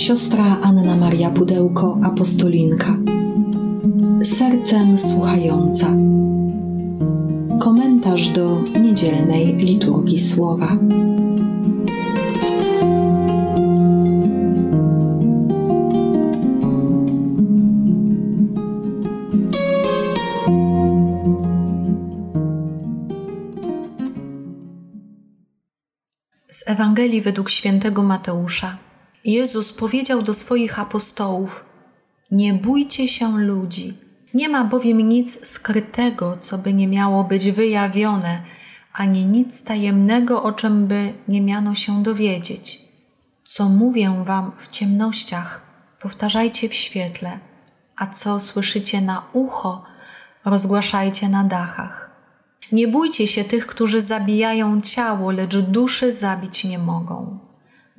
Siostra Anna Maria Pudełko, apostolinka. Sercem słuchająca. Komentarz do niedzielnej liturgii słowa. Z Ewangelii według świętego Mateusza. Jezus powiedział do swoich apostołów: Nie bójcie się ludzi. Nie ma bowiem nic skrytego, co by nie miało być wyjawione, ani nic tajemnego, o czym by nie miano się dowiedzieć. Co mówię wam w ciemnościach, powtarzajcie w świetle, a co słyszycie na ucho, rozgłaszajcie na dachach. Nie bójcie się tych, którzy zabijają ciało, lecz duszy zabić nie mogą.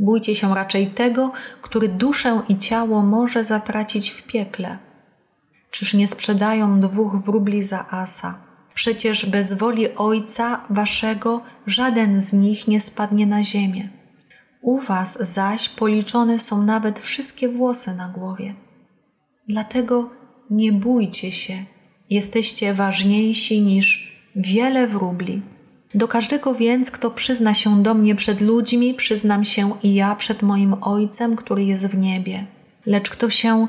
Bójcie się raczej tego, który duszę i ciało może zatracić w piekle. Czyż nie sprzedają dwóch wróbli za asa? Przecież bez woli Ojca Waszego żaden z nich nie spadnie na ziemię. U Was zaś policzone są nawet wszystkie włosy na głowie. Dlatego nie bójcie się, jesteście ważniejsi niż wiele wróbli. Do każdego więc, kto przyzna się do mnie przed ludźmi, przyznam się i ja przed moim Ojcem, który jest w niebie. Lecz kto się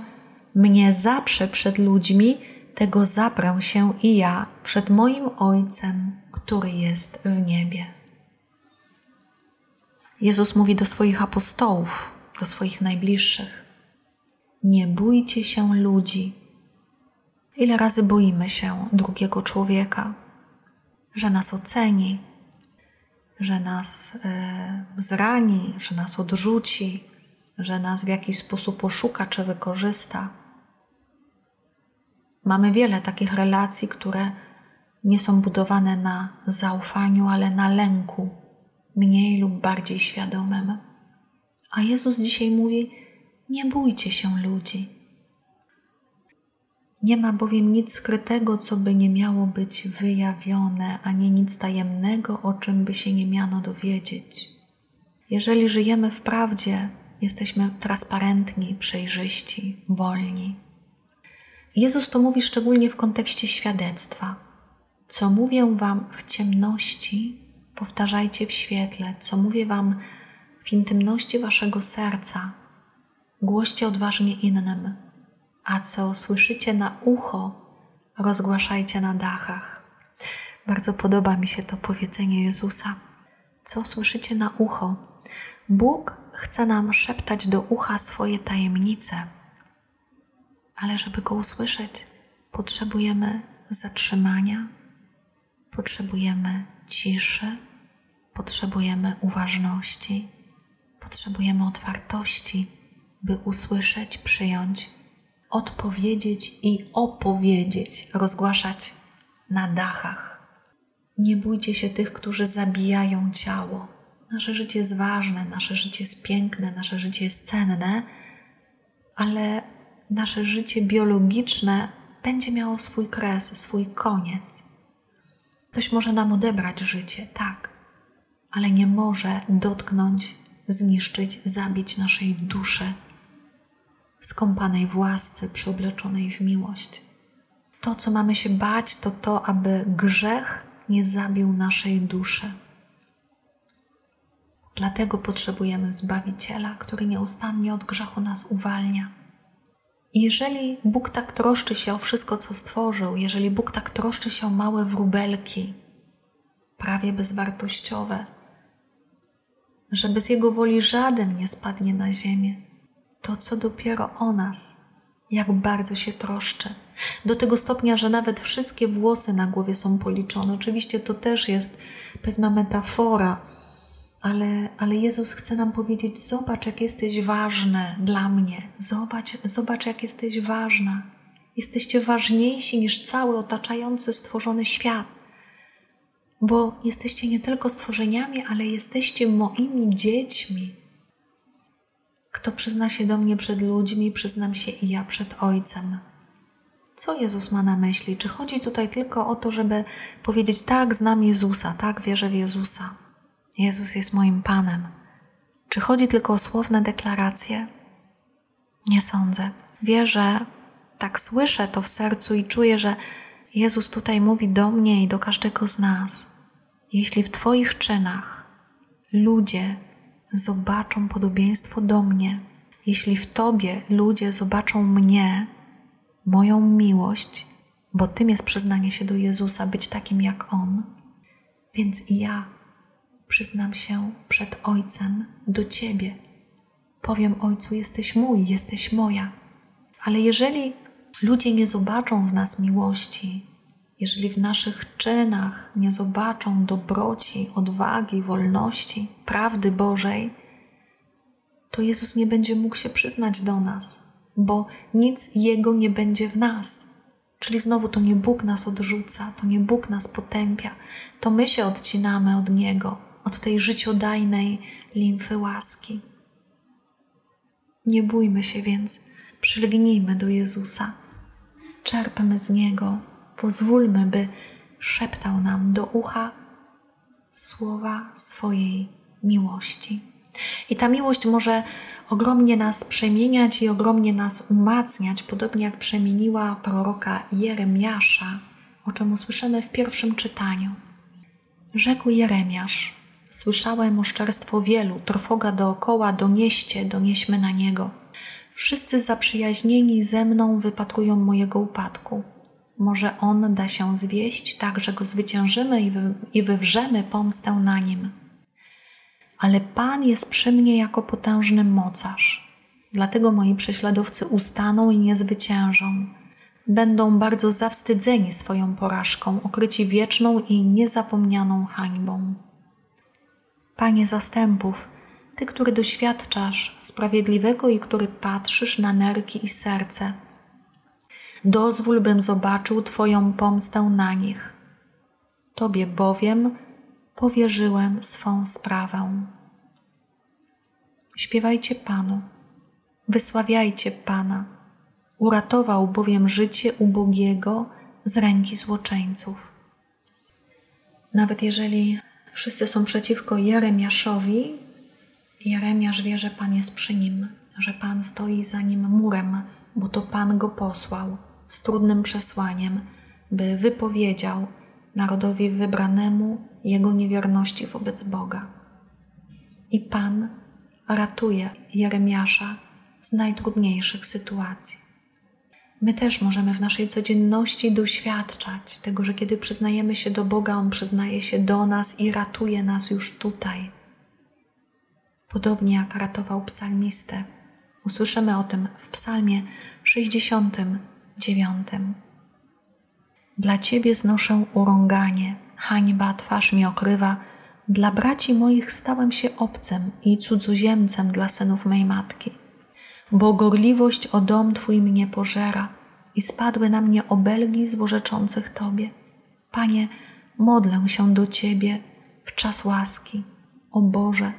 mnie zaprze przed ludźmi, tego zaprę się i ja przed moim Ojcem, który jest w niebie. Jezus mówi do swoich apostołów, do swoich najbliższych: Nie bójcie się ludzi. Ile razy boimy się drugiego człowieka? Że nas oceni, że nas e, zrani, że nas odrzuci, że nas w jakiś sposób oszuka czy wykorzysta. Mamy wiele takich relacji, które nie są budowane na zaufaniu, ale na lęku, mniej lub bardziej świadomym. A Jezus dzisiaj mówi: Nie bójcie się ludzi. Nie ma bowiem nic skrytego, co by nie miało być wyjawione, ani nic tajemnego, o czym by się nie miano dowiedzieć. Jeżeli żyjemy w prawdzie, jesteśmy transparentni, przejrzyści, wolni. Jezus to mówi szczególnie w kontekście świadectwa. Co mówię Wam w ciemności, powtarzajcie w świetle. Co mówię Wam w intymności Waszego serca, głoście odważnie innym a co słyszycie na ucho, rozgłaszajcie na dachach. Bardzo podoba mi się to powiedzenie Jezusa. Co słyszycie na ucho? Bóg chce nam szeptać do ucha swoje tajemnice, ale żeby go usłyszeć, potrzebujemy zatrzymania, potrzebujemy ciszy, potrzebujemy uważności, potrzebujemy otwartości, by usłyszeć, przyjąć odpowiedzieć i opowiedzieć, rozgłaszać na dachach. Nie bójcie się tych, którzy zabijają ciało. Nasze życie jest ważne, nasze życie jest piękne, nasze życie jest cenne, ale nasze życie biologiczne będzie miało swój kres, swój koniec. Ktoś może nam odebrać życie, tak, ale nie może dotknąć, zniszczyć, zabić naszej duszy, skąpanej w łasce, przyobleczonej w miłość. To, co mamy się bać, to to, aby grzech nie zabił naszej duszy. Dlatego potrzebujemy Zbawiciela, który nieustannie od grzechu nas uwalnia. Jeżeli Bóg tak troszczy się o wszystko, co stworzył, jeżeli Bóg tak troszczy się o małe wróbelki, prawie bezwartościowe, że bez Jego woli żaden nie spadnie na ziemię, to co dopiero o nas, jak bardzo się troszczy. Do tego stopnia, że nawet wszystkie włosy na głowie są policzone. Oczywiście to też jest pewna metafora, ale, ale Jezus chce nam powiedzieć: Zobacz, jak jesteś ważny dla mnie, zobacz, zobacz, jak jesteś ważna. Jesteście ważniejsi niż cały otaczający stworzony świat, bo jesteście nie tylko stworzeniami, ale jesteście moimi dziećmi. Kto przyzna się do mnie przed ludźmi, przyznam się i ja przed Ojcem. Co Jezus ma na myśli? Czy chodzi tutaj tylko o to, żeby powiedzieć: Tak, znam Jezusa, tak, wierzę w Jezusa. Jezus jest moim Panem. Czy chodzi tylko o słowne deklaracje? Nie sądzę. Wierzę, tak słyszę to w sercu i czuję, że Jezus tutaj mówi do mnie i do każdego z nas. Jeśli w Twoich czynach ludzie zobaczą podobieństwo do mnie, jeśli w Tobie ludzie zobaczą mnie, moją miłość, bo tym jest przyznanie się do Jezusa, być takim jak On, więc i ja przyznam się przed Ojcem do Ciebie. Powiem Ojcu, jesteś mój, jesteś moja. Ale jeżeli ludzie nie zobaczą w nas miłości, jeżeli w naszych czynach nie zobaczą dobroci, odwagi, wolności, prawdy Bożej, to Jezus nie będzie mógł się przyznać do nas, bo nic Jego nie będzie w nas. Czyli znowu to nie Bóg nas odrzuca, to nie Bóg nas potępia, to my się odcinamy od Niego, od tej życiodajnej limfy łaski. Nie bójmy się więc, przylgnijmy do Jezusa, czerpmy z Niego, pozwólmy, by szeptał nam do ucha słowa swojej miłości. I ta miłość może ogromnie nas przemieniać i ogromnie nas umacniać, podobnie jak przemieniła proroka Jeremiasza, o czym usłyszymy w pierwszym czytaniu. Rzekł Jeremiasz: Słyszałem oszczerstwo wielu, trwoga dookoła, donieście, donieśmy na niego. Wszyscy zaprzyjaźnieni ze mną wypatrują mojego upadku. Może on da się zwieść, tak że go zwyciężymy i, wy, i wywrzemy pomstę na nim ale Pan jest przy mnie jako potężny mocarz. Dlatego moi prześladowcy ustaną i nie zwyciężą. Będą bardzo zawstydzeni swoją porażką, okryci wieczną i niezapomnianą hańbą. Panie zastępów, Ty, który doświadczasz sprawiedliwego i który patrzysz na nerki i serce, dozwól, bym zobaczył Twoją pomstę na nich. Tobie bowiem powierzyłem swą sprawę. Śpiewajcie Panu, wysławiajcie Pana. Uratował bowiem życie ubogiego z ręki złoczyńców. Nawet jeżeli wszyscy są przeciwko Jeremiaszowi, Jeremiasz wie, że Pan jest przy nim, że Pan stoi za nim murem, bo to Pan go posłał z trudnym przesłaniem, by wypowiedział narodowi wybranemu jego niewierności wobec Boga. I Pan ratuje Jeremiasza z najtrudniejszych sytuacji. My też możemy w naszej codzienności doświadczać tego, że kiedy przyznajemy się do Boga, On przyznaje się do nas i ratuje nas już tutaj. Podobnie jak ratował psalmistę. Usłyszymy o tym w Psalmie 69. Dla Ciebie znoszę urąganie, hańba twarz mi okrywa. Dla braci moich stałem się obcem i cudzoziemcem dla synów mej matki. Bo gorliwość o dom Twój mnie pożera i spadły na mnie obelgi złorzeczących Tobie. Panie, modlę się do Ciebie w czas łaski. O Boże,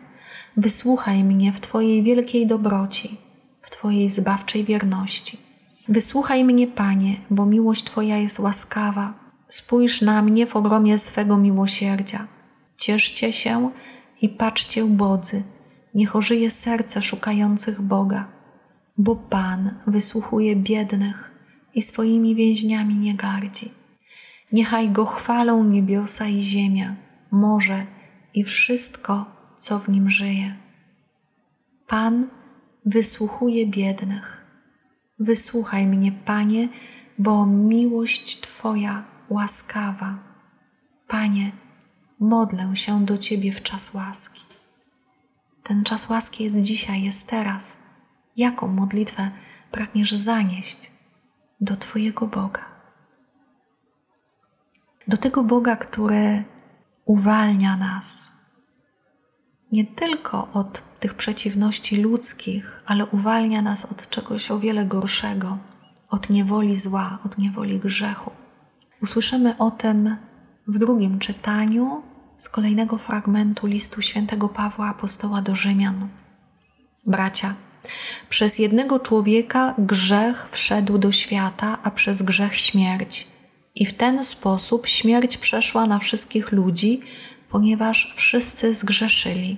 wysłuchaj mnie w Twojej wielkiej dobroci, w Twojej zbawczej wierności. Wysłuchaj mnie, Panie, bo miłość Twoja jest łaskawa. Spójrz na mnie w ogromie swego miłosierdzia. Cieszcie się i patrzcie ubodzy. Niech ożyje serce szukających Boga, bo Pan wysłuchuje biednych i swoimi więźniami nie gardzi. Niechaj Go chwalą niebiosa i ziemia, morze i wszystko, co w nim żyje. Pan wysłuchuje biednych Wysłuchaj mnie, Panie, bo miłość Twoja łaskawa. Panie, modlę się do Ciebie w czas łaski. Ten czas łaski jest dzisiaj, jest teraz. Jaką modlitwę pragniesz zanieść do Twojego Boga? Do tego Boga, który uwalnia nas nie tylko od tych przeciwności ludzkich, ale uwalnia nas od czegoś o wiele gorszego, od niewoli zła, od niewoli grzechu. Usłyszymy o tym w drugim czytaniu z kolejnego fragmentu listu świętego Pawła apostoła do Rzymian. Bracia, przez jednego człowieka grzech wszedł do świata, a przez grzech śmierć. I w ten sposób śmierć przeszła na wszystkich ludzi, ponieważ wszyscy zgrzeszyli.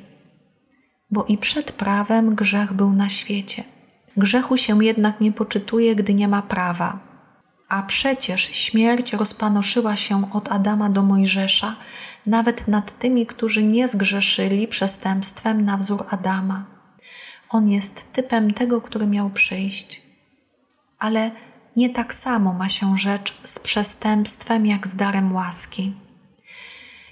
Bo i przed prawem grzech był na świecie, Grzechu się jednak nie poczytuje, gdy nie ma prawa. A przecież śmierć rozpanoszyła się od Adama do Mojżesza, nawet nad tymi, którzy nie zgrzeszyli przestępstwem na wzór Adama. On jest typem tego, który miał przyjść. Ale nie tak samo ma się rzecz z przestępstwem jak z darem łaski.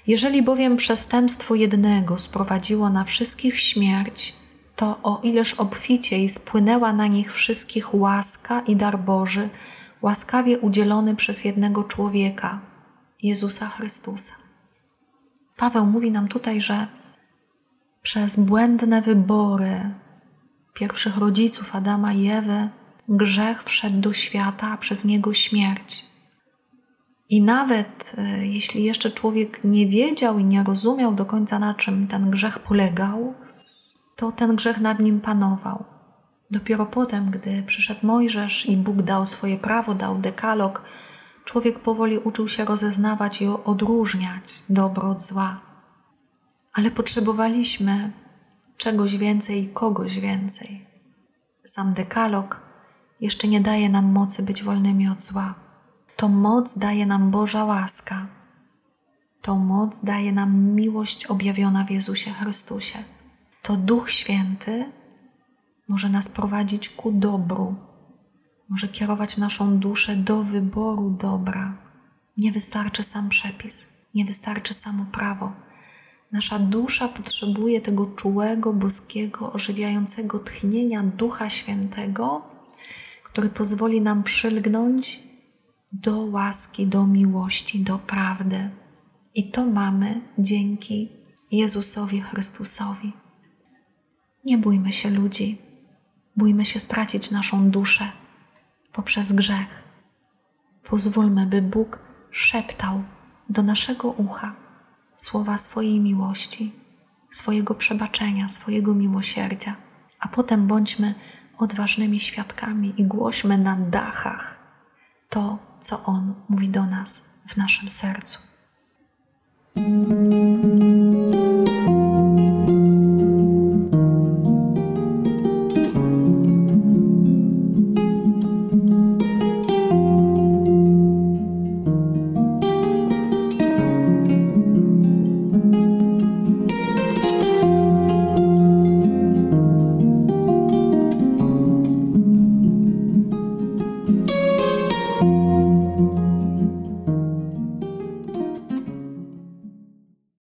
Jeżeli bowiem przestępstwo jednego sprowadziło na wszystkich śmierć, to o ileż obficiej spłynęła na nich wszystkich łaska i dar Boży, łaskawie udzielony przez jednego człowieka, Jezusa Chrystusa. Paweł mówi nam tutaj, że przez błędne wybory pierwszych rodziców Adama i Ewy grzech wszedł do świata, a przez niego śmierć. I nawet e, jeśli jeszcze człowiek nie wiedział i nie rozumiał do końca, na czym ten grzech polegał, to ten grzech nad nim panował. Dopiero potem, gdy przyszedł Mojżesz i Bóg dał swoje prawo, dał dekalog, człowiek powoli uczył się rozeznawać i odróżniać dobro od zła. Ale potrzebowaliśmy czegoś więcej i kogoś więcej. Sam dekalog jeszcze nie daje nam mocy być wolnymi od zła. To moc daje nam Boża łaska. To moc daje nam miłość objawiona w Jezusie Chrystusie. To Duch Święty może nas prowadzić ku dobru, może kierować naszą duszę do wyboru dobra. Nie wystarczy sam przepis, nie wystarczy samo prawo. Nasza dusza potrzebuje tego czułego, boskiego, ożywiającego tchnienia Ducha Świętego, który pozwoli nam przylgnąć do łaski, do miłości, do prawdy. I to mamy dzięki Jezusowi Chrystusowi. Nie bójmy się ludzi, bójmy się stracić naszą duszę poprzez grzech. Pozwólmy, by Bóg szeptał do naszego ucha słowa swojej miłości, swojego przebaczenia, swojego miłosierdzia, a potem bądźmy odważnymi świadkami i głośmy na dachach to, co On mówi do nas w naszym sercu.